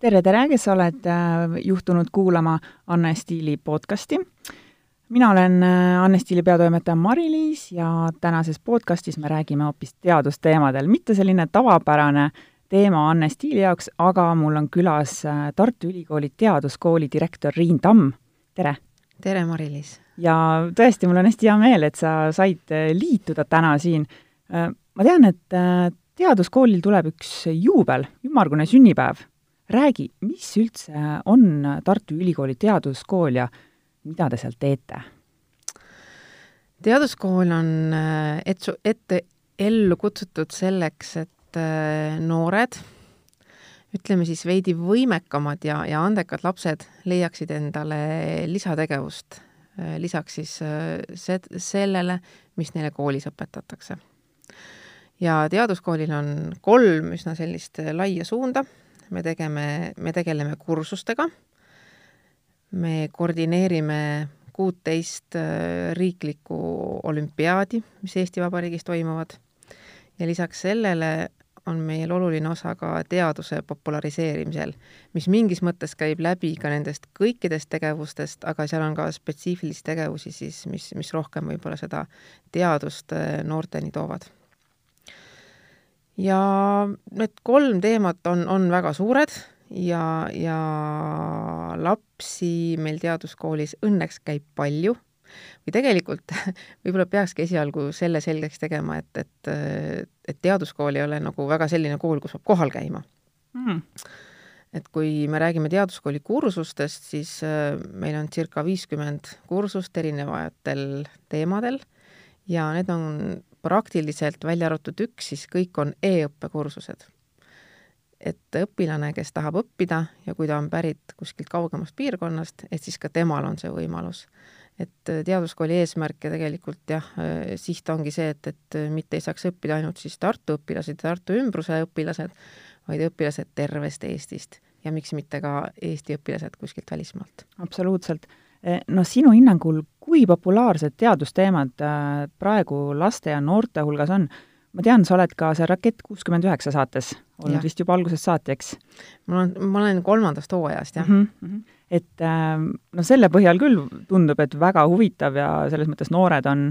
tere, tere, kes sa oled äh, juhtunud kuulama Anne Stiili podcasti. mina olen äh, Anne Stiili peatoimetaja Mari-Liis ja tänases podcastis me räägime hoopis teadusteemadel, mitte selline tavapärane teema Anne Stiili jaoks, aga mul on külas äh, Tartu Ülikooli teaduskooli direktor Riin Tamm, tere! tere, Mari-Liis! ja tõesti, mul on hästi hea meel, et sa said liituda täna siin. ma tean, et teaduskoolil tuleb üks juubel, ümmargune sünnipäev räägi, mis üldse on Tartu Ülikooli teaduskool ja mida te seal teete? teaduskool on äh, et-, ette ellu kutsutud selleks, et äh, noored, ütleme siis veidi võimekamad ja, ja andekad lapsed leiaksid endale lisategevust, äh, lisaks siis se-, sellele, mis neile koolis õpetatakse. ja teaduskoolil on kolm üsna sellist laia suunda me tegeme, me tegeleme kursustega, me koordineerime kuuteist äh, riiklikku olümpiaadi, mis Eesti Vabariigis toimuvad, ja lisaks sellele on meil oluline osa ka teaduse populariseerimisel, mis mingis mõttes käib läbi ka nendest kõikidest tegevustest, aga seal on ka spetsiifilisi tegevusi siis, mis, mis rohkem võib-olla seda teadust äh, noorteni toovad ja need kolm teemat on, on väga suured ja, ja lapsi meil teaduskoolis õnneks käib palju. Või tegelikult võib-olla peakski esialgu selle selgeks tegema, et, et, et teaduskool ei ole nagu väga selline kool, kus peab kohal käima. Mm.. et kui me räägime teaduskooli kursustest, siis äh, meil on circa viiskümmend kursust erinevatel teemadel ja need on praktiliselt, välja arvatud üks, siis kõik on e-õppekursused. et õpilane, kes tahab õppida ja kui ta on pärit kuskilt kaugemast piirkonnast, et siis ka temal on see võimalus. et teaduskooli eesmärk ja tegelikult jah, siht ongi see, et, et mitte ei saaks õppida ainult siis Tartu õpilased ja Tartu ümbruse õpilased, vaid õpilased tervest Eestist ja miks mitte ka Eesti õpilased kuskilt välismaalt. absoluutselt no sinu hinnangul, kui populaarsed teadusteemad äh, praegu laste ja noorte hulgas on? ma tean, sa oled ka seal Rakett kuuskümmend üheksa saates olnud ja. vist juba algusest saati, eks? mul on, ma olen kolmandast hooajast, jah mm. -hmm. et ähm, no selle põhjal küll tundub, et väga huvitav ja selles mõttes noored on,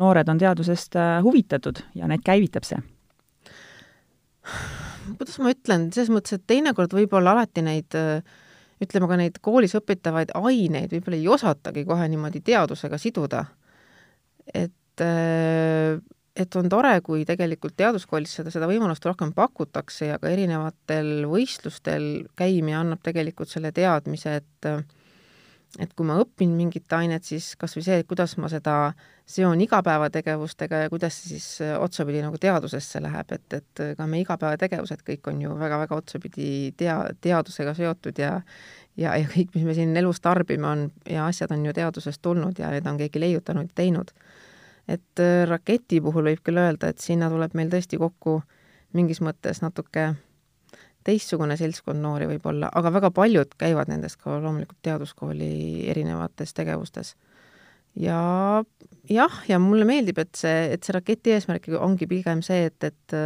noored on teadusest äh, huvitatud ja neid käivitab see kuidas ma ütlen, selles mõttes, et teinekord võib-olla alati neid äh, ütleme ka neid koolis õpitavaid aineid võib-olla ei osatagi kohe niimoodi teadusega siduda. et, äh, et on tore, kui tegelikult teaduskoolis seda, seda võimalust rohkem pakutakse ja ka erinevatel võistlustel käimine annab tegelikult selle teadmise, et et kui ma õpin mingit ainet, siis kas või see, et kuidas ma seda seon igapäevategevustega ja kuidas see siis äh, otsapidi nagu teadusesse läheb, et, et ka meie igapäevategevused kõik on ju väga-väga otsapidi tea-, teadusega seotud ja ja, ja kõik, mis me siin elus tarbime, on ja asjad on ju teadusest tulnud ja need on keegi leiutanud ja teinud. et äh, raketi puhul võib küll öelda, et sinna tuleb meil tõesti kokku mingis mõttes natuke teistsugune seltskond noori võib-olla, aga väga paljud käivad nendest ka loomulikult teaduskooli erinevates tegevustes. ja jah, ja mulle meeldib, et see, et see raketi eesmärk ongi pigem see, et, et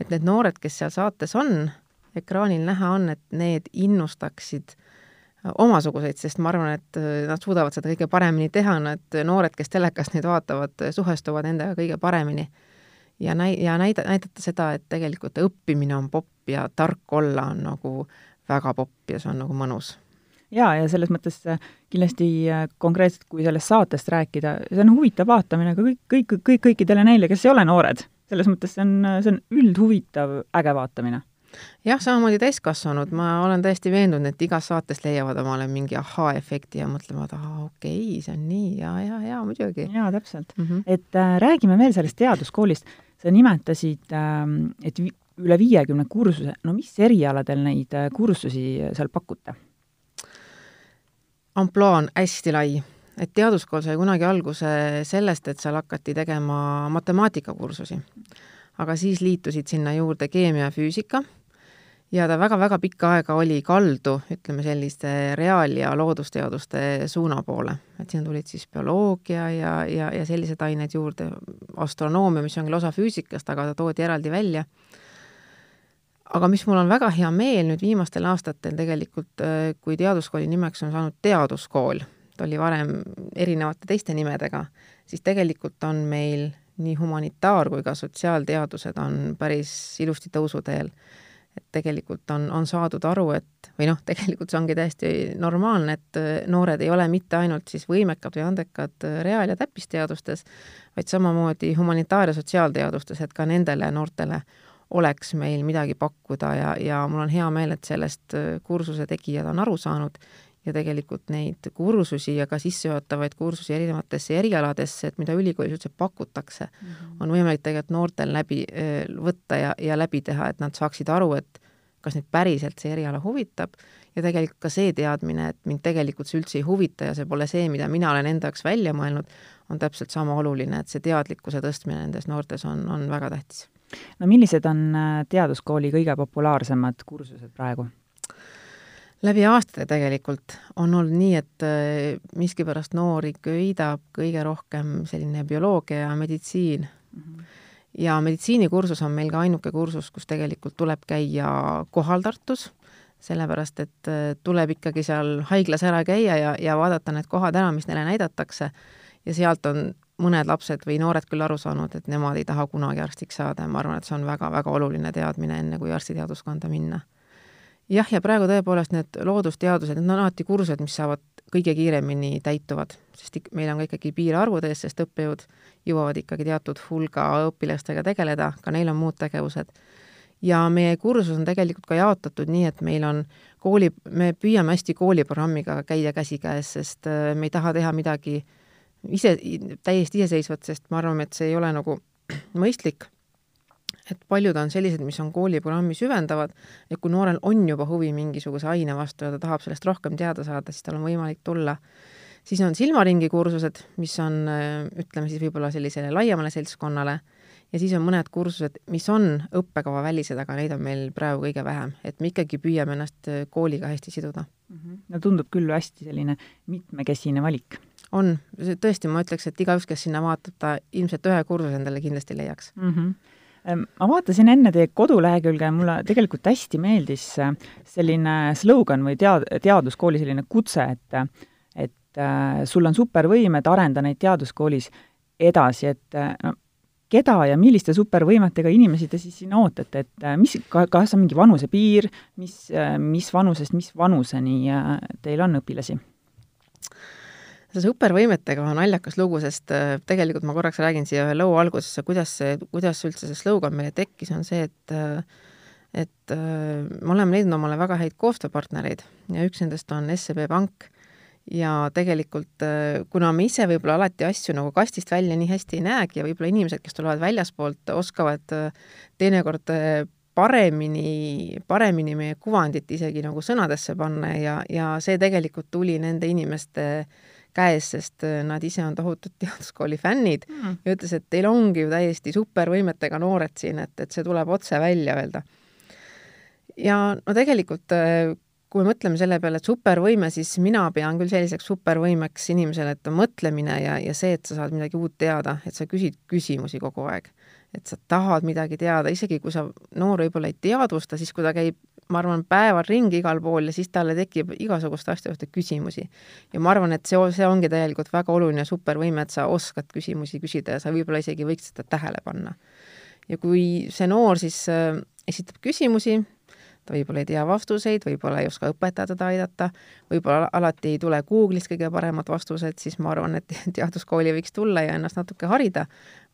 et need noored, kes seal saates on, ekraanil näha on, et need innustaksid omasuguseid, sest ma arvan, et nad suudavad seda kõige paremini teha, need noored, kes telekast neid vaatavad, suhestuvad endaga kõige paremini ja näi-, ja näida-, näidata seda, et tegelikult õppimine on popp ja tark olla on nagu väga popp ja see on nagu mõnus. jaa, ja selles mõttes äh, kindlasti äh, konkreetselt, kui sellest saatest rääkida, see on huvitav vaatamine ka kõik, kõik, kõik, kõikidele neile, kes ei ole noored. selles mõttes see on, see on üldhuvitav, äge vaatamine jah, samamoodi täiskasvanud, ma olen täiesti veendunud, et igas saates leiavad omale mingi ahaa-efekti ja mõtlevad, aa, okei okay,, see on nii ja, ja, ja muidugi. jaa, täpselt mm. -hmm. et äh, räägime veel sellest teaduskoolist. Sa nimetasid äh,, et üle viiekümne kursuse, no mis erialadel neid äh, kursusi seal pakute? ampluaa on hästi lai, et teaduskool sai kunagi alguse sellest, et seal hakati tegema matemaatikakursusi. aga siis liitusid sinna juurde keemia ja füüsika ja ta väga-väga pikka aega oli kaldu, ütleme selliste reaal- ja loodusteaduste suuna poole. et sinna tulid siis bioloogia ja, ja, ja sellised ained juurde, astronoomia, mis on küll osa füüsikast, aga ta toodi eraldi välja. aga mis mul on väga hea meel nüüd viimastel aastatel tegelikult, kui teaduskooli nimeks on saanud teaduskool, ta oli varem erinevate teiste nimedega, siis tegelikult on meil nii humanitaar- kui ka sotsiaalteadused on päris ilusti tõusuteel. Et tegelikult on, on saadud aru, et või noh, tegelikult see ongi täiesti normaalne, et äh, noored ei ole mitte ainult siis võimekad või andekad äh, reaal- ja täppisteadustes, vaid samamoodi humanitaar- ja sotsiaalteadustes, et ka nendele noortele oleks meil midagi pakkuda ja, ja mul on hea meel, et sellest äh, kursuse tegijad on aru saanud ja tegelikult neid kursusi ja ka sissejuhatavaid kursusi erinevatesse erialadesse, et mida ülikoolis üldse pakutakse mm, -hmm. on võimalik tegelikult noortel läbi võtta ja, ja läbi teha, et nad saaksid aru, et kas neid päriselt see eriala huvitab ja tegelikult ka see teadmine, et mind tegelikult see üldse ei huvita ja see pole see, mida mina olen enda jaoks välja mõelnud, on täpselt sama oluline, et see teadlikkuse tõstmine nendes noortes on, on väga tähtis no millised on äh, teaduskooli kõige populaarsemad kursused praegu? Läbi aastate tegelikult on olnud nii, et äh, miskipärast noori köidab kõige rohkem selline bioloogia ja meditsiin mm. -hmm. ja meditsiinikursus on meil ka ainuke kursus, kus tegelikult tuleb käia kohal Tartus, sellepärast et äh, tuleb ikkagi seal haiglas ära käia ja, ja vaadata need kohad ära, mis neile näidatakse ja sealt on mõned lapsed või noored küll aru saanud, et nemad ei taha kunagi arstiks saada ja ma arvan, et see on väga-väga oluline teadmine, enne kui arstiteaduskonda minna. Jah, ja praegu tõepoolest need loodusteadused, need on alati kursused, mis saavad kõige kiiremini täituvad, sest meil on ka ikkagi piirarvud ees, sest õppejõud jõuavad ikkagi teatud hulga õpilastega tegeleda, ka neil on muud tegevused. ja meie kursus on tegelikult ka jaotatud nii, et meil on kooli, me püüame hästi kooliprogrammiga käia käsikäes, sest äh, me ei taha teha midagi ise, täiesti iseseisvat, sest me arvame, et see ei ole nagu mõistlik. Et paljud on sellised, mis on kooliprogrammi süvendavad, et kui noorel on juba huvi mingisuguse aine vastu ja ta tahab sellest rohkem teada saada, siis tal on võimalik tulla. siis on silmaringi kursused, mis on, ütleme siis võib-olla sellisele laiemale seltskonnale, ja siis on mõned kursused, mis on õppekava välised, aga neid on meil praegu kõige vähem, et me ikkagi püüame ennast kooliga hästi siduda. -hmm. no tundub küll hästi selline mitmekesine valik on, tõesti, ma ütleks, et igaüks, kes sinna vaatab, ta ilmselt ühe kursuse endale kindlasti leiaks mm. -hmm. Ma vaatasin enne teie kodulehekülge ja mulle tegelikult hästi meeldis äh, selline slogan või tead-, teaduskooli selline kutse, et et äh, sul on supervõimed, arenda neid teaduskoolis edasi, et äh, no keda ja milliste supervõimetega inimesi te siis sinna ootate, et mis, kas on mingi vanusepiir, mis, mis vanusest mis vanuseni teil on õpilasi? See supervõimetega on naljakas lugu, sest äh, tegelikult ma korraks räägin siia ühe loo algusesse, kuidas see, kuidas üldse see slogan meile tekkis, on see, et äh, et äh, me oleme leidnud omale väga häid koostööpartnereid ja üks nendest on SEB Pank. Ja tegelikult kuna me ise võib-olla alati asju nagu kastist välja nii hästi ei näegi ja võib-olla inimesed, kes tulevad väljaspoolt, oskavad teinekord paremini, paremini meie kuvandit isegi nagu sõnadesse panna ja, ja see tegelikult tuli nende inimeste äh, käes, sest äh, nad ise on tohutud teaduskooli fännid mm. ja ütles, et teil ongi ju täiesti supervõimetega noored siin, et, et see tuleb otse välja öelda. ja no tegelikult äh, kui me mõtleme selle peale, et supervõime, siis mina pean küll selliseks supervõimeks inimesele, et on mõtlemine ja, ja see, et sa saad midagi uut teada, et sa küsid küsimusi kogu aeg. et sa tahad midagi teada, isegi kui sa noor võib-olla ei teadvusta, siis kui ta käib ma arvan, päeval ringi igal pool ja siis talle tekib igasuguste asjade kohta küsimusi. ja ma arvan, et see, see ongi tegelikult väga oluline supervõime, et sa oskad küsimusi küsida ja sa võib-olla isegi võiksid seda tähele panna. ja kui see noor siis äh, esitab küsimusi, ta võib-olla ei tea vastuseid, võib-olla ei oska õpetaja teda aidata, võib-olla alati ei tule Google'ist kõige paremad vastused, siis ma arvan, et teaduskooli võiks tulla ja ennast natuke harida,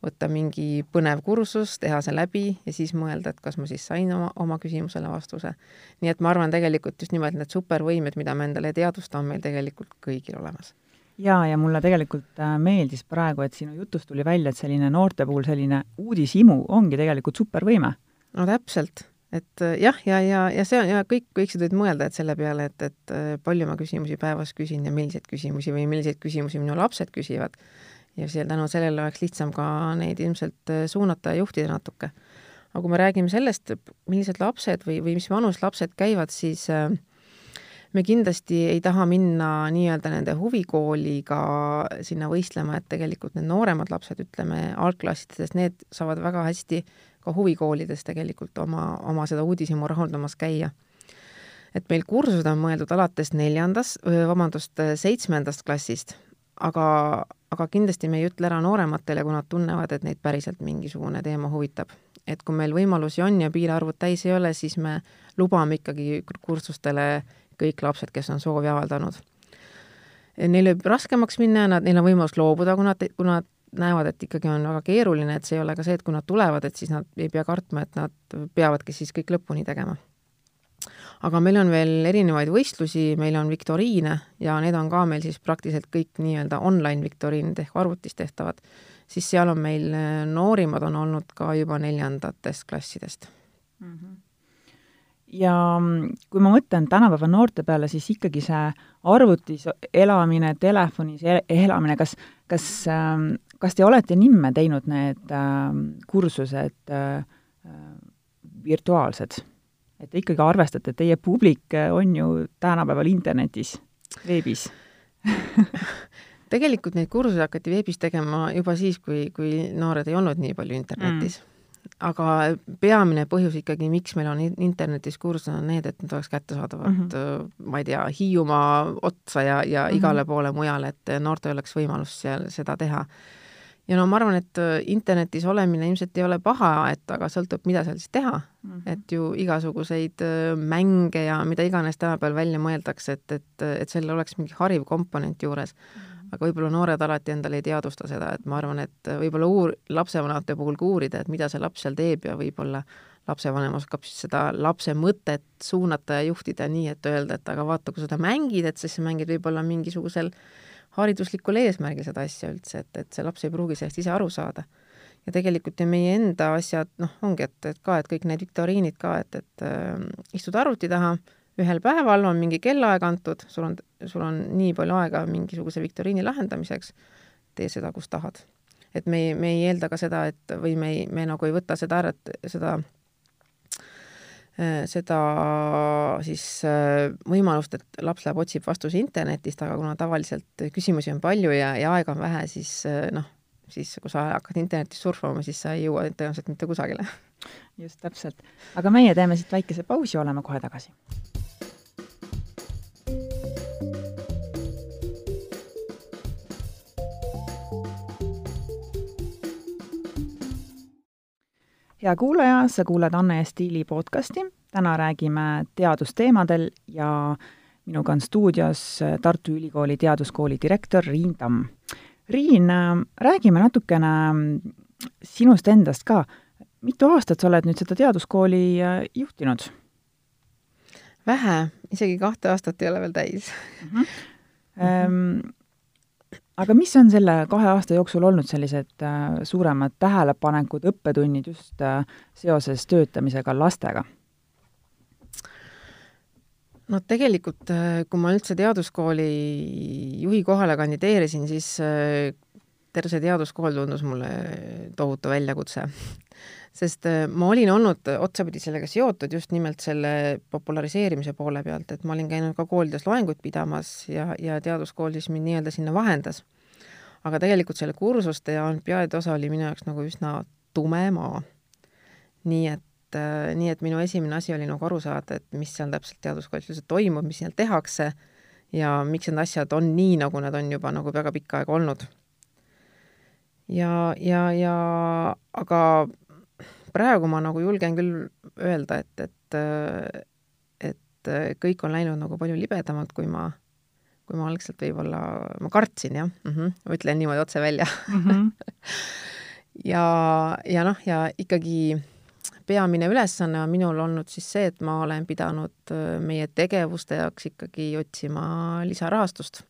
võtta mingi põnev kursus, teha see läbi ja siis mõelda, et kas ma siis sain oma, oma küsimusele vastuse. nii et ma arvan tegelikult just nimelt need supervõimed, mida me endale teadvustame, on meil tegelikult kõigil olemas jaa, ja mulle tegelikult äh, meeldis praegu, et sinu jutust tuli välja, et selline noorte puhul selline uudishimu ongi tegelikult supervõime. no täpselt et äh, jah, ja, ja, ja see on ja kõik võiksid nüüd mõelda, et selle peale, et, et äh, palju ma küsimusi päevas küsin ja milliseid küsimusi või milliseid küsimusi minu lapsed küsivad. ja see, tänu sellele oleks lihtsam ka neid ilmselt äh, suunata ja juhtida natuke. aga kui me räägime sellest, millised lapsed või, või mis vanus lapsed käivad, siis me kindlasti ei taha minna nii-öelda nende huvikooliga sinna võistlema, et tegelikult need nooremad lapsed, ütleme algklassides, need saavad väga hästi ka huvikoolides tegelikult oma, oma seda uudishimu rahuldamas käia. et meil kursused on mõeldud alates neljandas, vabandust, seitsmendast klassist, aga, aga kindlasti me ei ütle ära noorematele, kui nad tunnevad, et neid päriselt mingisugune teema huvitab. et kui meil võimalusi on ja piirarvud täis ei ole, siis me lubame ikkagi kursustele kõik lapsed, kes on soovi avaldanud. Neil võib raskemaks minna ja nad, neil on võimalus loobuda, kui nad, kui nad näevad, et ikkagi on väga keeruline, et see ei ole ka see, et kui nad tulevad, et siis nad ei pea kartma, et nad peavadki siis kõik lõpuni tegema. aga meil on veel erinevaid võistlusi, meil on viktoriine ja need on ka meil siis praktiliselt kõik nii-öelda online viktoriinid ehk arvutis tehtavad, siis seal on meil noorimad on olnud ka juba neljandatest klassidest mm. -hmm ja kui ma mõtlen tänapäeva noorte peale, siis ikkagi see arvutis elamine, telefonis elamine, kas, kas, ähm, kas te olete nimme teinud need äh, kursused äh, virtuaalsed? et te ikkagi arvestate, et teie publik on ju tänapäeval internetis, veebis tegelikult neid kursusi hakati veebis tegema juba siis, kui, kui noored ei olnud nii palju internetis mm aga peamine põhjus ikkagi, miks meil on internetis kursused, on need, et need oleks kättesaadavad mm, -hmm. ma ei tea, Hiiumaa otsa ja, ja mm -hmm. igale poole mujale, et noortel oleks võimalus seal seda teha. Ja no ma arvan, et äh, internetis olemine ilmselt ei ole paha, et aga sõltub, mida seal siis teha mm. -hmm. et ju igasuguseid äh, mänge ja mida iganes tänapäeval välja mõeldakse, et, et, et sellel oleks mingi hariv komponent juures mm. -hmm aga võib-olla noored alati endale ei teadvusta seda, et ma arvan, et võib-olla uur-, lapsevanemate puhul ka uurida, et mida see laps seal teeb ja võib-olla lapsevanem oskab siis seda lapse mõtet suunata ja juhtida nii, et öelda, et aga vaata, kui sa seda mängid, et siis sa mängid võib-olla mingisugusel hariduslikul eesmärgil seda asja üldse, et, et see laps ei pruugi sellest ise aru saada. ja tegelikult ju meie enda asjad, noh, ongi, et, et ka, et kõik need viktoriinid ka, et, et äh, istud arvuti taha, ühel päeval on mingi kellaaeg antud, sul on, sul on nii palju aega mingisuguse viktoriini lahendamiseks, tee seda, kus tahad. et me ei, me ei eelda ka seda, et või me ei, me nagu ei võta seda ära, et seda seda siis võimalust, et laps läheb, otsib vastuse internetist, aga kuna tavaliselt küsimusi on palju ja, ja aega on vähe, siis noh, siis kui sa hakkad internetis surfama, siis sa ei jõua tõenäoliselt mitte kusagile. just, täpselt. aga meie teeme siit väikese pausi, oleme kohe tagasi hea kuulaja, sa kuulad Anne ja Stiili podcasti. täna räägime teadusteemadel ja minuga on stuudios Tartu Ülikooli Teaduskooli direktor Riin Tamm. Riin, räägime natukene sinust endast ka. mitu aastat sa oled nüüd seda teaduskooli juhtinud? vähe, isegi kahte aastat ei ole veel täis mm. -hmm aga mis on selle kahe aasta jooksul olnud sellised äh, suuremad tähelepanekud, õppetunnid just äh, seoses töötamisega lastega? no tegelikult, äh, kui ma üldse teaduskooli juhi kohale kandideerisin, siis terve see teaduskool tundus mulle tohutu väljakutse sest äh, ma olin olnud otsapidi sellega seotud just nimelt selle populariseerimise poole pealt, et ma olin käinud ka koolides loenguid pidamas ja, ja teaduskool siis mind nii-öelda sinna vahendas. aga tegelikult selle kursuste ja olümpiaadi osa oli minu jaoks nagu üsna tume maa. nii et äh, nii et minu esimene asi oli nagu aru saada, et mis seal täpselt teaduskoolis üldse toimub, mis seal tehakse ja miks need asjad on nii, nagu nad on juba nagu väga pikka aega olnud. ja, ja, ja aga praegu ma nagu julgen küll öelda, et, et, et kõik on läinud nagu palju libedamalt, kui ma, kui ma algselt võib-olla, ma kartsin jah mm, -hmm, ma ütlen niimoodi otse välja mm. -hmm. ja, ja noh, ja ikkagi peamine ülesanne on minul olnud siis see, et ma olen pidanud meie tegevuste jaoks ikkagi otsima lisarahastust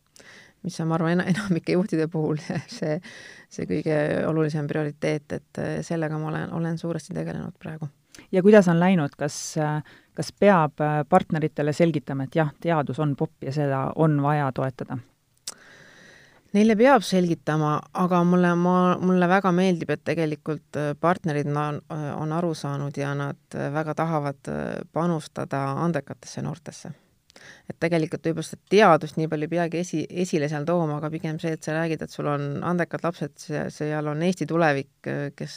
mis on, ma arvan, enamike juhtide puhul see, see kõige olulisem prioriteet, et äh, sellega ma olen, olen suuresti tegelenud praegu. ja kuidas on läinud, kas, kas peab äh, partneritele selgitama, et jah, teadus on popp ja seda on vaja toetada? Neile peab selgitama, aga mulle, ma, mulle väga meeldib, et tegelikult äh, partnerid on, on aru saanud ja nad väga tahavad panustada andekatesse noortesse et tegelikult võib-olla seda teadust nii palju ei peagi esi, esile seal tooma, aga pigem see, et sa räägid, et sul on andekad lapsed, seal on Eesti tulevik, kes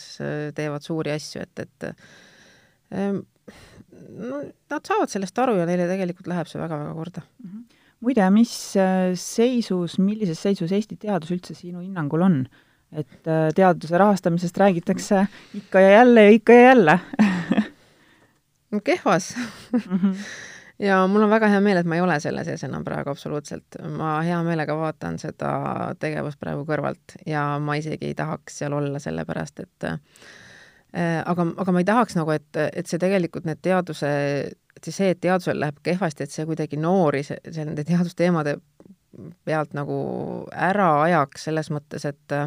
teevad suuri asju, et, et ähm, no nad saavad sellest aru ja neile tegelikult läheb see väga-väga korda mm. -hmm. muide, mis äh, seisus, millises seisus Eesti teadus üldse sinu hinnangul on? et äh, teaduse rahastamisest räägitakse ikka ja jälle ja ikka ja jälle kehvas mm. -hmm. Ja mul on väga hea meel, et ma ei ole selle sees enam praegu absoluutselt. ma hea meelega vaatan seda tegevust praegu kõrvalt ja ma isegi ei tahaks seal olla, sellepärast et äh, aga, aga ma ei tahaks nagu, et, et see tegelikult need teaduse, et see, et teadusel läheb kehvasti, et see kuidagi noori see, see nende teadusteemade pealt nagu ära ajaks, selles mõttes, et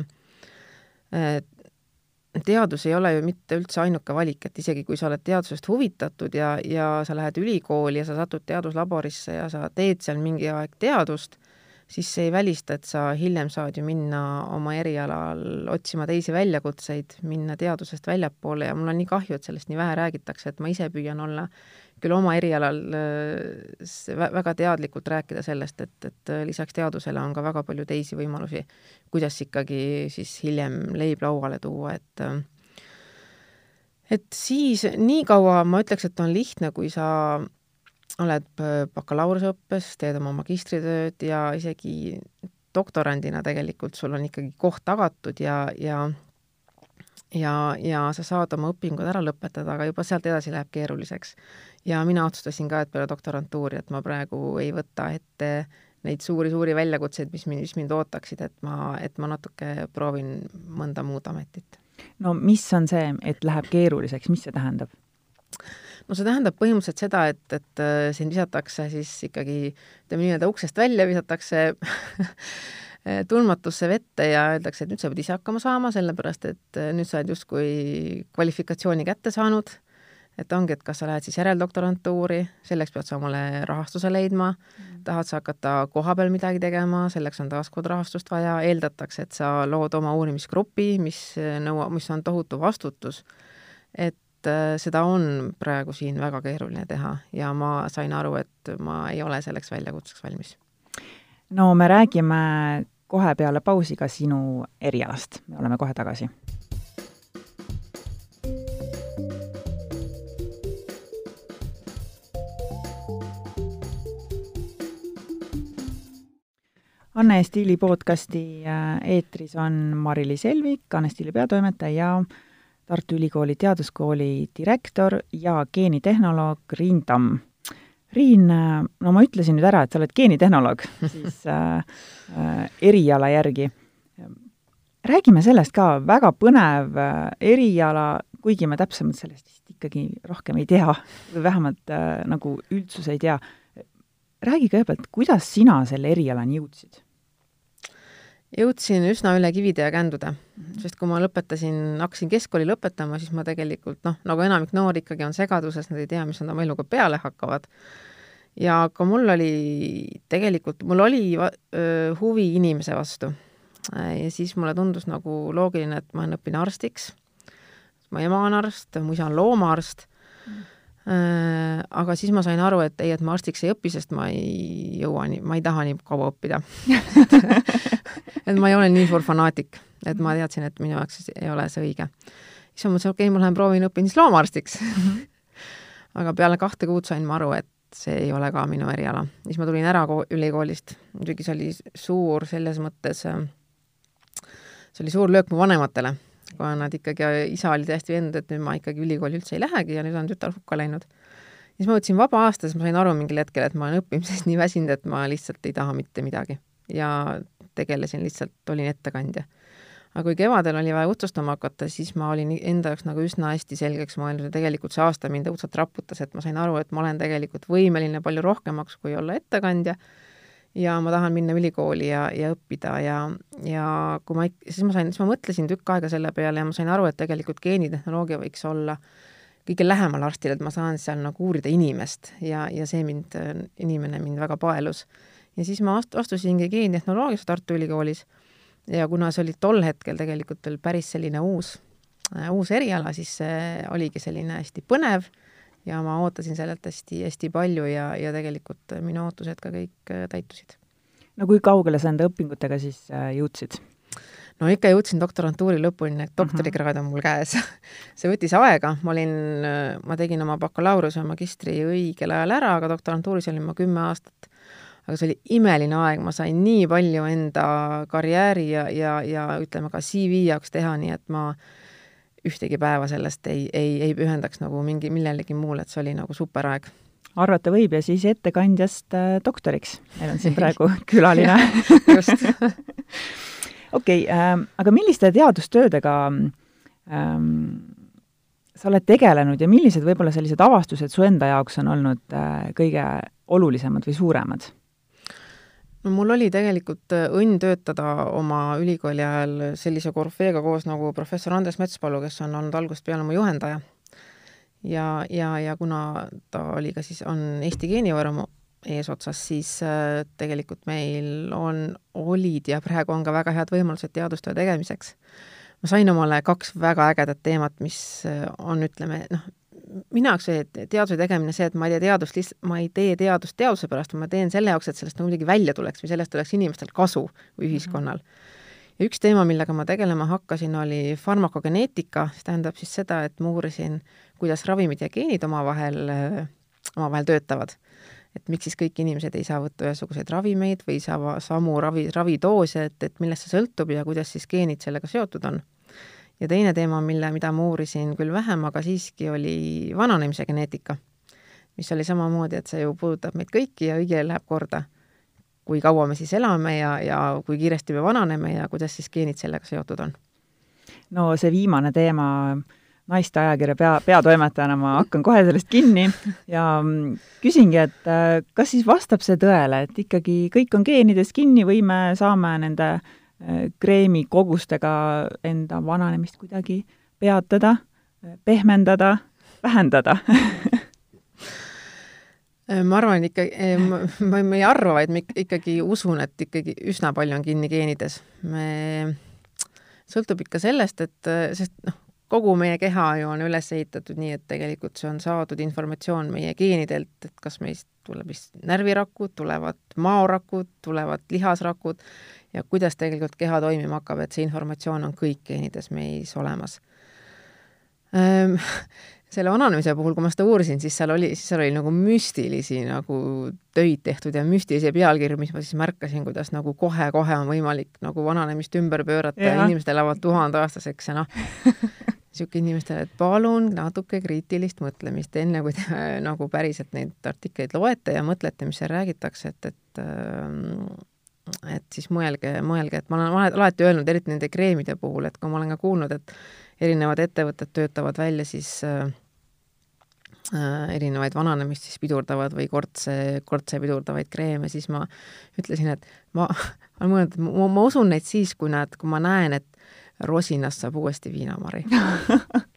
teadus ei ole ju mitte üldse ainuke valik, et isegi kui sa oled teadusest huvitatud ja, ja sa lähed ülikooli ja sa satud teaduslaborisse ja sa teed seal mingi aeg teadust, siis see ei välista, et sa hiljem saad ju minna oma erialal otsima teisi väljakutseid, minna teadusest väljapoole ja mul on nii kahju, et sellest nii vähe räägitakse, et ma ise püüan olla küll oma erialal äh, väga teadlikult rääkida sellest, et, et lisaks teadusele on ka väga palju teisi võimalusi, kuidas ikkagi siis hiljem leib lauale tuua, et et siis nii kaua ma ütleks, et on lihtne, kui sa oled bakalaureuseõppes, teed oma magistritööd ja isegi doktorandina tegelikult sul on ikkagi koht tagatud ja, ja ja, ja sa saad oma õpingud ära lõpetada, aga juba sealt edasi läheb keeruliseks. ja mina otsustasin ka, et peale doktorantuuri, et ma praegu ei võta ette neid suuri-suuri väljakutseid, mis mind, mis mind ootaksid, et ma, et ma natuke proovin mõnda muud ametit. no mis on see, et läheb keeruliseks, mis see tähendab? no see tähendab põhimõtteliselt seda, et, et äh, sind visatakse siis ikkagi ütleme nii-öelda uksest välja, visatakse tundmatusse vette ja öeldakse, et nüüd sa pead ise hakkama saama, sellepärast et äh, nüüd sa oled justkui kvalifikatsiooni kätte saanud, et ongi, et kas sa lähed siis järeldoktorantuuri, selleks pead sa omale rahastuse leidma mm., tahad sa hakata koha peal midagi tegema, selleks on taaskord rahastust vaja, eeldatakse, et sa lood oma uurimisgrupi, mis nõuab, mis on tohutu vastutus. et seda on praegu siin väga keeruline teha ja ma sain aru, et ma ei ole selleks väljakutseks valmis. no me räägime kohe peale pausi ka sinu erialast, me oleme kohe tagasi Anne Stiili podcasti äh, eetris on Mari-Liis Elvik, Anne Stiili peatoimetaja ja Tartu Ülikooli Teaduskooli direktor ja geenitehnoloog Riin Tamm. Riin, no ma ütlesin nüüd ära, et sa oled geenitehnoloog, siis äh, äh, eriala järgi. räägime sellest ka, väga põnev äh, eriala, kuigi me täpsemalt sellest vist ikkagi rohkem ei tea või vähemalt äh, nagu üldsus ei tea. räägi kõigepealt, kuidas sina selle erialani jõudsid? Jõudsin üsna üle kivide ja kändude, mhm. sest kui ma lõpetasin, hakkasin keskkooli lõpetama, siis ma tegelikult noh, nagu enamik noori ikkagi on segaduses, nad ei tea, mis nad oma eluga peale hakkavad. ja ka mul oli tegelikult, mul oli öö, huvi inimese vastu. ja siis mulle tundus nagu loogiline, et ma õpin arstiks. mu ema on arst, mu isa on loomaarst mm aga siis ma sain aru, et ei, et ma arstiks ei õpi, sest ma ei jõua nii, ma ei taha nii kaua õppida et ma ei ole nii suur fanaatik, et ma teadsin, et minu jaoks ei ole see õige. siis ma mõtlesin, okei okay,, ma lähen proovin, õpin siis loomaarstiks aga peale kahte kuud sain ma aru, et see ei ole ka minu eriala. siis ma tulin ära ülikoolist, muidugi see oli suur selles mõttes, äh, see oli suur löök mu vanematele kuna nad ikkagi, isa oli täiesti veendunud, et nüüd ma ikkagi ülikooli üldse ei lähegi ja nüüd on tütar hukka läinud. siis ma võtsin vaba aasta, siis ma sain aru mingil hetkel, et ma olen õppimisest nii väsinud, et ma lihtsalt ei taha mitte midagi. ja tegelesin lihtsalt, olin ettekandja. aga kui kevadel oli vaja otsustama hakata, siis ma olin enda jaoks nagu üsna hästi selgeks mõelnud ja tegelikult see aasta mind õudselt raputas, et ma sain aru, et ma olen tegelikult võimeline palju rohkemaks, kui olla ettekandja ja ma tahan minna ülikooli ja, ja õppida ja, ja kui ma, siis ma sain, siis ma mõtlesin tükk aega selle peale ja ma sain aru, et tegelikult geenitehnoloogia võiks olla kõige lähemal arstile, et ma saan seal nagu uurida inimest ja, ja see mind, inimene mind väga paelus. ja siis ma astu-, astusingi geenitehnoloogiasse Tartu Ülikoolis ja kuna see oli tol hetkel tegelikult veel päris selline uus uus eriala, siis see oligi selline hästi põnev ja ma ootasin sellelt hästi, hästi palju ja, ja tegelikult minu ootused ka kõik täitusid. no kui kaugele sa enda õpingutega siis jõudsid? no ikka jõudsin doktorantuuri lõpuni, et doktorikraad on mul käes see võttis aega, ma olin, ma tegin oma bakalaureuse ja magistri õigel ajal ära, aga doktorantuuris olin ma kümme aastat. aga see oli imeline aeg, ma sain nii palju enda karjääri ja, ja, ja ütleme ka CV jaoks teha, nii et ma ühtegi päeva sellest ei, ei, ei pühendaks nagu mingi, millelegi muule, et see oli nagu superaeg arvata võib ja siis ettekandjast äh, doktoriks. meil on siin praegu külaline just okei okay, äh,, aga milliste teadustöödega ähm, sa oled tegelenud ja millised võib-olla sellised avastused su enda jaoks on olnud äh, kõige olulisemad või suuremad? No mul oli tegelikult äh, õnn töötada oma ülikooli ajal sellise korüfeega koos nagu professor Andres Metspalu, kes on olnud algusest peale mu juhendaja. ja, ja, ja kuna ta oli ka siis, on Eesti geenivaramu eesotsas, siis äh, tegelikult meil on, olid ja praegu on ka väga head võimalused teadustöö tegemiseks. ma sain omale kaks väga ägedat teemat, mis äh, on, ütleme, noh, minu jaoks see teaduse tegemine, see, et ma ei tee teadust lihtsalt, ma ei tee teadust teaduse pärast, ma teen selle jaoks, et sellest nagu midagi välja tuleks või sellest oleks inimestel kasu või ühiskonnal mm. -hmm ja üks teema, millega ma tegelema hakkasin, oli farmakogeneetika, see tähendab siis seda, et ma uurisin, kuidas ravimid ja geenid omavahel, äh, omavahel töötavad et miks siis kõik inimesed ei saa võtta ühesuguseid ravimeid või ei saa samu ravi, ravidoose, et, et millest see sõltub ja kuidas siis geenid sellega seotud on. Ja teine teema, mille, mida ma uurisin küll vähem, aga siiski, oli vananemise geneetika, mis oli samamoodi, et see ju puudutab meid kõiki ja õigele läheb korda, kui kaua me siis elame ja, ja kui kiiresti me vananeme ja kuidas siis geenid sellega seotud on. no see viimane teema naiste ajakirja pea, peatoimetajana ma hakkan kohe sellest kinni ja küsingi, et äh, kas siis vastab see tõele, et ikkagi kõik on geenides kinni või me saame nende äh, kreemikogustega enda vananemist kuidagi peatada, pehmendada, vähendada ma arvan ikka, ma, ma ei arva, vaid ma ikkagi usun, et ikkagi üsna palju on kinni geenides. me, sõltub ikka sellest, et, sest noh, kogu meie keha ju on üles ehitatud nii, et tegelikult see on saadud informatsioon meie geenidelt, et kas meist tuleb vist närvirakud, tulevad maorakud, tulevad lihasrakud ja kuidas tegelikult keha toimima hakkab, et see informatsioon on kõik geenides meis olemas. Ehm, selle vananemise puhul, kui ma seda uurisin, siis seal oli, siis seal oli nagu müstilisi nagu töid tehtud ja müstilisi pealkirju, mis ma siis märkasin, kuidas nagu kohe-kohe on võimalik nagu vananemist ümber pöörata ja, ja inimesed elavad tuhandeaastaseks ja noh niisugune inimestele, et palun natuke kriitilist mõtlemist, enne kui te nagu päriselt neid artikleid loete ja mõtlete, mis seal räägitakse, et, et äh, et siis mõelge, mõelge, et ma olen alati öelnud, eriti nende kreemide puhul, et kui ma olen ka kuulnud, et erinevad ettevõtted töötavad välja siis äh, äh, erinevaid vananemist siis pidurdavad või kortse, kortse pidurdavaid kreeme, siis ma ütlesin, et ma, ma olen mõelnud, ma, ma usun neid siis, kui nad, kui ma näen, et rosinast saab uuesti viinamari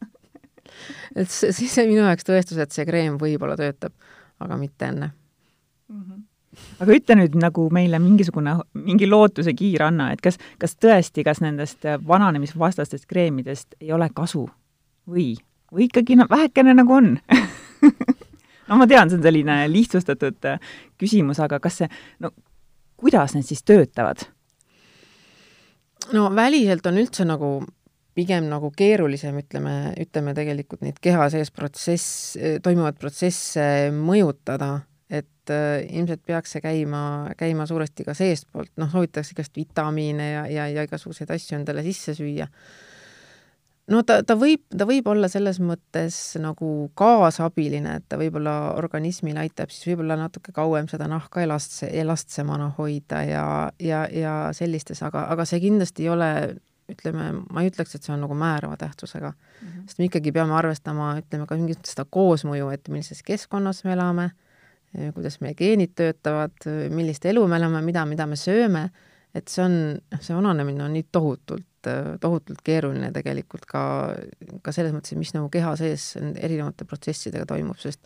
et see, siis see minu jaoks tõestus, et see kreem võib-olla töötab, aga mitte enne mm. -hmm aga ütle nüüd nagu meile mingisugune, mingi lootuse kiir anna, et kas, kas tõesti, kas nendest vananemisvastastest kreemidest ei ole kasu? Või, või ikkagi no vähekene nagu on. No ma tean, see on selline lihtsustatud äh, küsimus, aga kas see, no kuidas need siis töötavad? no väliselt on üldse nagu pigem nagu keerulisem, ütleme, ütleme tegelikult neid keha sees protsess, toimuvaid protsesse mõjutada, et äh, ilmselt peaks see käima, käima suuresti ka seestpoolt, noh, soovitakse igast vitamiine ja, ja, ja igasuguseid asju endale sisse süüa no ta, ta võib, ta võib olla selles mõttes nagu kaasabiline, et ta võib-olla organismil aitab siis võib-olla natuke kauem seda nahka elastse, elastsemana hoida ja, ja, ja sellistes, aga, aga see kindlasti ei ole ütleme, ma ei ütleks, et see on nagu määrava tähtsusega mm. -hmm. sest me ikkagi peame arvestama, ütleme ka mingit seda koosmõju, et millises keskkonnas me elame, kuidas meie geenid töötavad, millist elu me elame, mida, mida me sööme, et see on, see vananemine on nii tohutult tohutult, tohutult keeruline tegelikult ka, ka selles mõttes, mis nagu keha sees erinevate protsessidega toimub, sest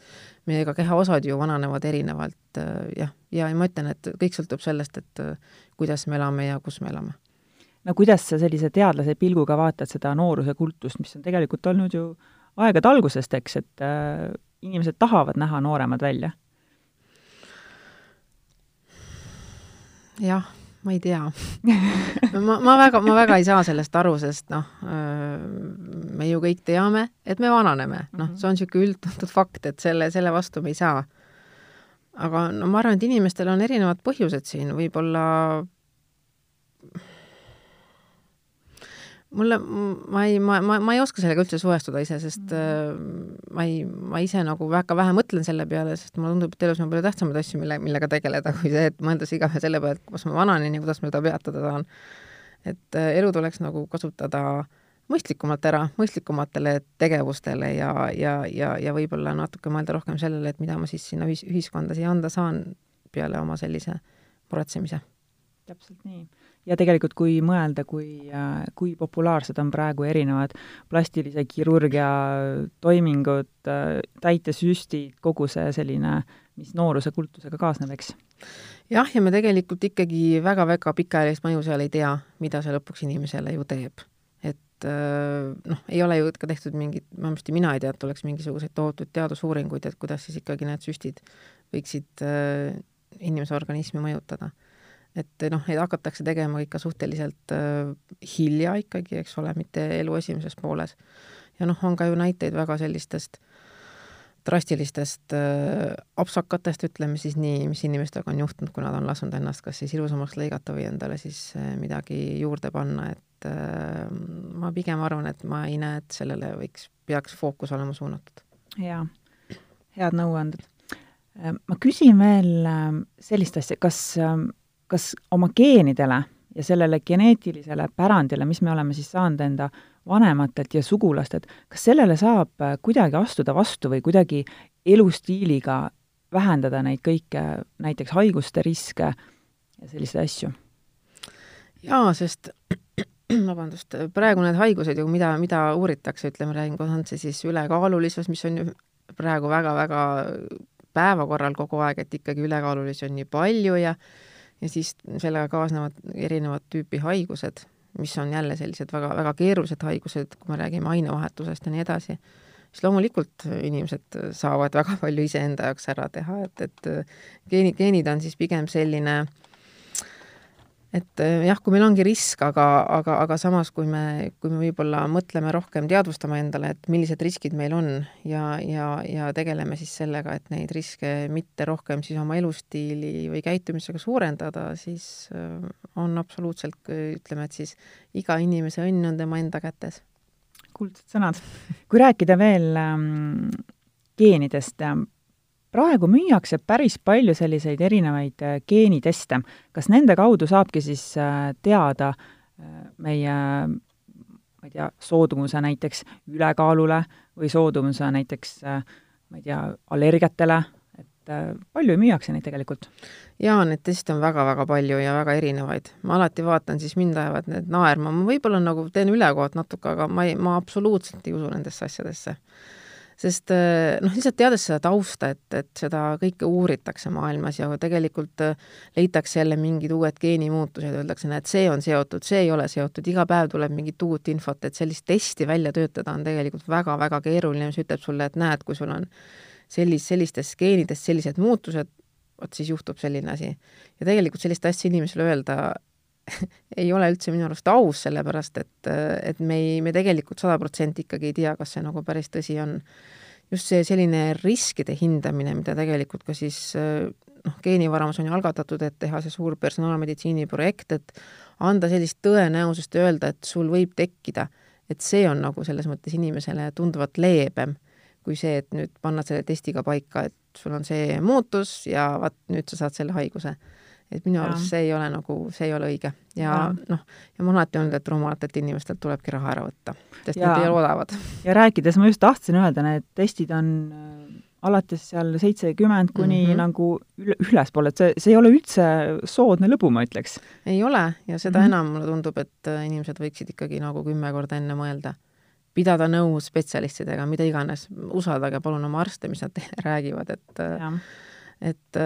meie ka keha osad ju vananevad erinevalt jah, ja ma ütlen, et kõik sõltub sellest, et kuidas me elame ja kus me elame. no kuidas sa sellise teadlase pilguga vaatad seda nooruse kultust, mis on tegelikult olnud ju aegade algusest, eks, et inimesed tahavad näha nooremad välja? Jah, ma ei tea ma, ma väga, ma väga ei saa sellest aru, sest noh, me ju kõik teame, et me vananeme, noh, mhm. see on niisugune üldtuntud fakt, et selle, selle vastu me ei saa. aga no ma arvan, et inimestel on erinevad põhjused siin, võib-olla mulle, ma ei, ma, ma, ma ei oska sellega üldse suhestuda ise, sest äh, ma ei, ma ise nagu väga vähe mõtlen selle peale, sest mulle tundub, et elus on palju tähtsamaid asju, mille, millega tegeleda, kui see, et mõeldes igaühe selle peale, et kas ma vananen ja kuidas ma seda peatada saan. et äh, elu tuleks nagu kasutada mõistlikumalt ära, mõistlikumatele tegevustele ja, ja, ja, ja võib-olla natuke mõelda rohkem sellele, et mida ma siis sinna ühis, ühiskonda siia anda saan peale oma sellise muretsemise. täpselt nii ja tegelikult, kui mõelda, kui, kui populaarsed on praegu erinevad plastilise kirurgia toimingud, täitesüstid, kogu see selline, mis nooruse kultusega kaasneb, eks? jah, ja me tegelikult ikkagi väga-väga pikaajalist mõju seal ei tea, mida see lõpuks inimesele ju teeb. et noh, ei ole ju ka tehtud mingit, vähemasti mina ei tea, et oleks mingisuguseid tohutuid teadusuuringuid, et kuidas siis ikkagi need süstid võiksid inimese organismi mõjutada et noh, neid hakatakse tegema ikka suhteliselt äh, hilja ikkagi, eks ole, mitte elu esimeses pooles. ja noh, on ka ju näiteid väga sellistest drastilistest äh, apsakatest, ütleme siis nii, mis inimestega on juhtunud, kui nad on lasknud ennast kas siis ilusamaks lõigata või endale siis äh, midagi juurde panna, et äh, ma pigem arvan, et ma ei näe, et sellele võiks, peaks fookus olema suunatud. jaa, head nõuanded. Äh, ma küsin veel äh, sellist asja, kas kas oma geenidele ja sellele geneetilisele pärandile, mis me oleme siis saanud enda vanematelt ja sugulastelt, kas sellele saab äh, kuidagi astuda vastu või kuidagi elustiiliga vähendada neid kõike, näiteks haiguste riske ja selliseid asju? jaa, sest vabandust, praegu need haigused ju, mida, mida uuritakse, ütleme, räägin, on see siis ülekaalulisus, mis on ju praegu väga-väga päevakorral kogu aeg, et ikkagi ülekaalulisi on nii palju ja ja siis sellega kaasnevad erinevat tüüpi haigused, mis on jälle sellised väga, väga keerulised haigused, kui me räägime ainevahetusest ja nii edasi, siis loomulikult inimesed saavad väga palju iseenda jaoks ära teha, et, et geeni, geenid on siis pigem selline äh, et eh, jah, kui meil ongi risk, aga, aga, aga samas, kui me, kui me võib-olla mõtleme rohkem, teadvustama endale, et millised riskid meil on ja, ja, ja tegeleme siis sellega, et neid riske mitte rohkem siis oma elustiili või käitumisega suurendada, siis eh, on absoluutselt, ütleme, et siis iga inimese õnn on tema enda kätes. kuldsed sõnad. kui rääkida veel ähm, geenidest, praegu müüakse päris palju selliseid erinevaid äh, geeniteste. kas nende kaudu saabki siis äh, teada äh, meie ma ei tea, soodumuse näiteks ülekaalule või soodumuse näiteks ma ei tea, allergiatele, et palju müüakse neid tegelikult? jaa, neid teste on väga-väga palju ja väga erinevaid. ma alati vaatan, siis mind ajavad need naerma, ma võib-olla nagu teen ülekohut natuke, aga ma ei, ma absoluutselt ei usu nendesse asjadesse sest eh, noh, lihtsalt teades seda tausta, et, et seda kõike uuritakse maailmas ja tegelikult eh, leitakse jälle mingid uued geenimuutused, öeldakse, näed, see on seotud, see ei ole seotud, iga päev tuleb mingit uut infot, et sellist testi välja töötada on tegelikult väga-väga keeruline, mis ütleb sulle, et näed, kui sul on sellis-, sellistest geenidest sellised muutused, vot siis juhtub selline asi. ja tegelikult sellist asja inimesele öelda ei ole üldse minu arust aus, sellepärast et, et me ei, me tegelikult sada protsenti ikkagi ei tea, kas see nagu päris tõsi on. just see selline riskide hindamine, mida tegelikult ka siis noh, geenivaramus on ju algatatud, et teha see suur personaalmeditsiini projekt, et anda sellist tõenäosust ja öelda, et sul võib tekkida, et see on nagu selles mõttes inimesele tunduvalt leebem kui see, et nüüd panna selle testiga paika, et sul on see muutus ja vaat nüüd sa saad selle haiguse et minu arust see ei ole nagu, see ei ole õige ja, noh, ja ma olen alati öelnud, et rumalatelt inimestelt tulebki raha ära võtta, sest ja. need ei ole odavad. ja rääkides, ma just tahtsin öelda, need testid on äh, alates seal seitsekümmend kuni mm -hmm. nagu üle, ülespoole, et see, see ei ole üldse soodne lõbu, ma ütleks. ei ole ja seda mm -hmm. enam mulle tundub, et äh, inimesed võiksid ikkagi nagu kümme korda enne mõelda. pidada nõu spetsialistidega, mida iganes, usaldage palun oma arste, mis nad räägivad, et äh, ja et,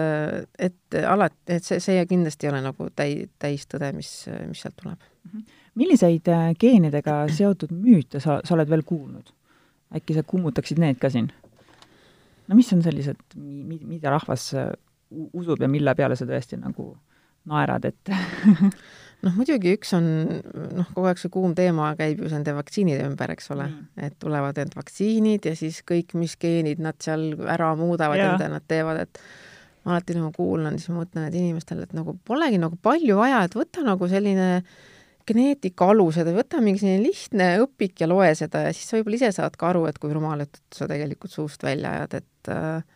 et alati, et see, see kindlasti ei ole nagu täi-, täistõde, mis, mis sealt tuleb. Mhm. milliseid äh, geenidega seotud müüte sa, sa oled veel kuulnud? äkki sa kummutaksid need ka siin? no mis on sellised, mida rahvas usub ja mille peale sa tõesti nagu naerad, et noh, muidugi üks on, noh, kogu aeg see kuum teema käib ju nende vaktsiinide ümber, eks ole mm., et tulevad need vaktsiinid ja siis kõik, mis geenid nad seal ära muudavad ja mida nad teevad, et ma alati nagu kuulan, siis ma mõtlen, et inimestele, et nagu polegi nagu palju vaja, et võta nagu selline geneetika alused, võta mingi selline lihtne õpik ja loe seda ja siis sa võib-olla ise saad ka aru, et kui rumal juttu sa tegelikult suust välja ajad, et äh,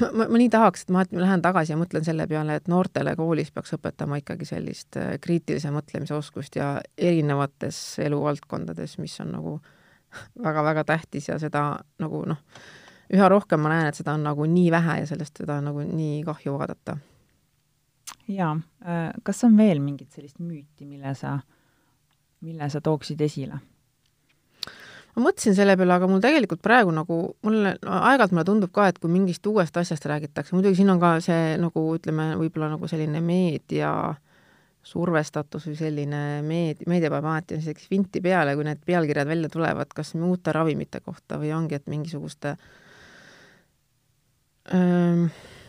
ma, ma, ma nii tahaks, et ma lähen tagasi ja mõtlen selle peale, et noortele koolis peaks õpetama ikkagi sellist äh, kriitilise mõtlemise oskust ja erinevates eluvaldkondades, mis on nagu väga-väga tähtis ja seda nagu noh, üha rohkem ma näen, et seda on nagu nii vähe ja sellest seda on nagu nii kahju vaadata. jaa, äh, kas on veel mingit sellist müüti, mille sa, mille sa tooksid esile? Ma mõtlesin selle peale, aga mul tegelikult praegu nagu, mulle aeg-ajalt mulle tundub ka, et kui mingist uuest asjast räägitakse, muidugi siin on ka see nagu ütleme, võib-olla nagu selline meedia survestatus või selline meed-, meedia paneb alati selliseks vinti peale, kui need pealkirjad välja tulevad, kas uute ravimite kohta või ongi, et mingisuguste öö,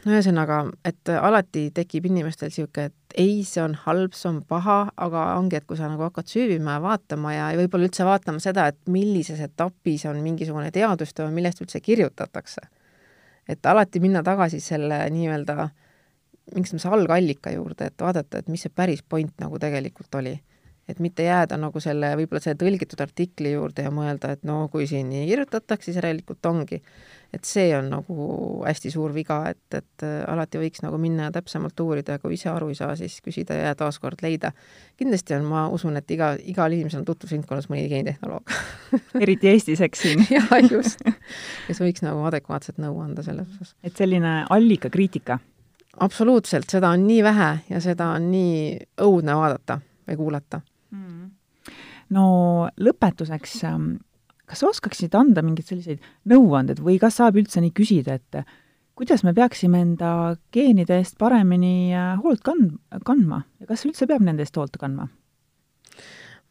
no ühesõnaga, et alati tekib inimestel niisugune, et ei, see on halb, see on paha, aga ongi, et kui sa nagu hakkad süüvima ja vaatama ja, võib-olla üldse vaatama seda, et millises etapis on mingisugune teadustöö, millest üldse kirjutatakse. et alati minna tagasi selle nii-öelda mingis mõttes algallika juurde, et vaadata, et mis see päris point nagu tegelikult oli et mitte jääda nagu selle, võib-olla selle tõlgitud artikli juurde ja mõelda, et no kui siin nii kirjutatakse, siis järelikult ongi et see on nagu hästi suur viga, et, et äh, alati võiks nagu minna ja täpsemalt uurida ja kui ise aru ei saa, siis küsida ja taaskord leida. kindlasti on, ma usun, et iga, igal inimesel on tutvusringkonnas mõni geenitehnoloog eriti Eestis, eks siin jaa, just. kes võiks nagu adekvaatset nõu anda selles osas. et selline allikakriitika? absoluutselt, seda on nii vähe ja seda on nii õudne vaadata või kuulata mm. no lõpetuseks ähm, kas sa oskaksid anda mingeid selliseid nõuandeid või kas saab üldse nii küsida, et kuidas me peaksime enda geenide eest paremini äh, hoolt kand-, kandma ja kas üldse peab nende eest hoolt kandma?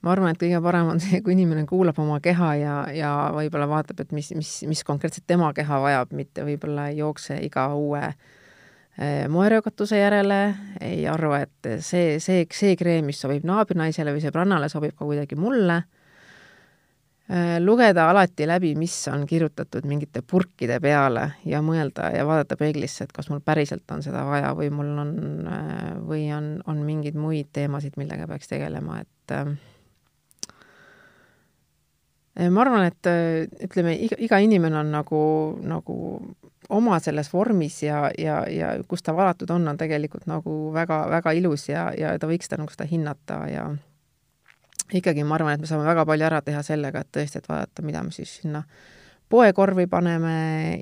ma arvan, et kõige parem on see, kui inimene kuulab oma keha ja, ja võib-olla vaatab, et mis, mis, mis konkreetselt tema keha vajab, mitte võib-olla ei jookse iga uue äh, moeröögatuse järele, ei arva, et see, see, see kreem, mis sobib naabrinaisele või sõbrannale, sobib ka kuidagi mulle lugeda alati läbi, mis on kirjutatud mingite purkide peale ja mõelda ja vaadata peeglisse, et kas mul päriselt on seda vaja või mul on, äh, või on, on mingeid muid teemasid, millega peaks tegelema, et äh, ma arvan, et ütleme, iga, iga inimene on nagu, nagu oma selles vormis ja, ja, ja kus ta valatud on, on tegelikult nagu väga, väga ilus ja, ja ta võiks ta nagu seda hinnata ja ikkagi ma arvan, et me saame väga palju ära teha sellega, et tõesti, et vaadata, mida me siis sinna poekorvi paneme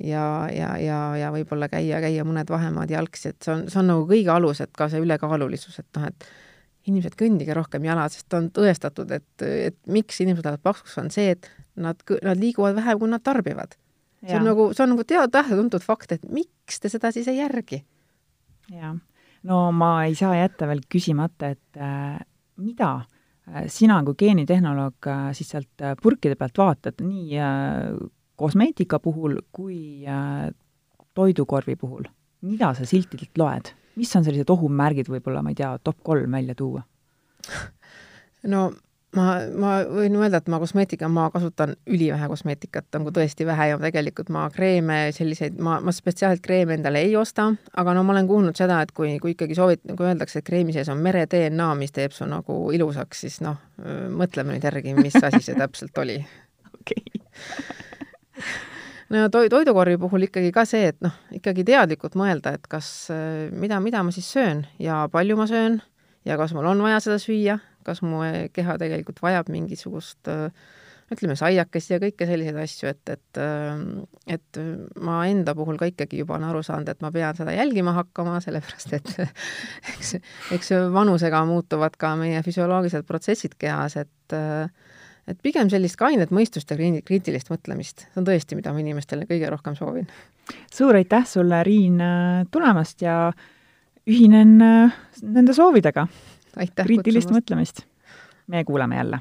ja, ja, ja, ja võib-olla käia, käia mõned vahemaad jalgsi, et see on, see on nagu kõige alus, et ka see ülekaalulisus, et noh, et inimesed kõndige rohkem jala, sest on tõestatud, et, et miks inimesed lähevad paksuks, on see, et nad, nad liiguvad vähem, kui nad tarbivad. see on nagu, see on nagu teada-tähele-tuntud fakt, et miks te seda siis ei järgi? jah, no ma ei saa jätta veel küsimata, et äh, mida sina kui geenitehnoloog äh, siis sealt äh, purkide pealt vaatad nii kosmeetika puhul kui toidukorvi puhul, mida sa siltidelt loed? mis on sellised ohumärgid võib-olla, ma ei tea, top kolm välja tuua? no ma, ma võin öelda, et ma kosmeetika, ma kasutan ülivähe kosmeetikat, nagu tõesti vähe ja tegelikult ma kreeme, selliseid, ma, ma spetsiaalselt kreeme endale ei osta, aga no ma olen kuulnud seda, et kui, kui ikkagi soovid, nagu öeldakse, et kreemi sees on mere DNA, mis teeb su nagu ilusaks, siis noh, mõtleme nüüd järgi, mis asi see täpselt oli. okei. no to-, toidukorvi puhul ikkagi ka see, et noh, ikkagi teadlikult mõelda, et kas, mida, mida ma siis söön ja palju ma söön ja kas mul on vaja seda süüa kas mu keha tegelikult vajab mingisugust ütleme, saiakest ja kõike selliseid asju, et, et et ma enda puhul ka ikkagi juba olen aru saanud, et ma pean seda jälgima hakkama, sellepärast et eks, eks vanusega muutuvad ka meie füsioloogilised protsessid kehas, et et pigem sellist kainet mõistust ja kriitilist mõtlemist, see on tõesti, mida ma inimestele kõige rohkem soovin. suur aitäh sulle, Riin, tulemast ja ühinen nende soovidega kriitilist mõtlemist. me kuulame jälle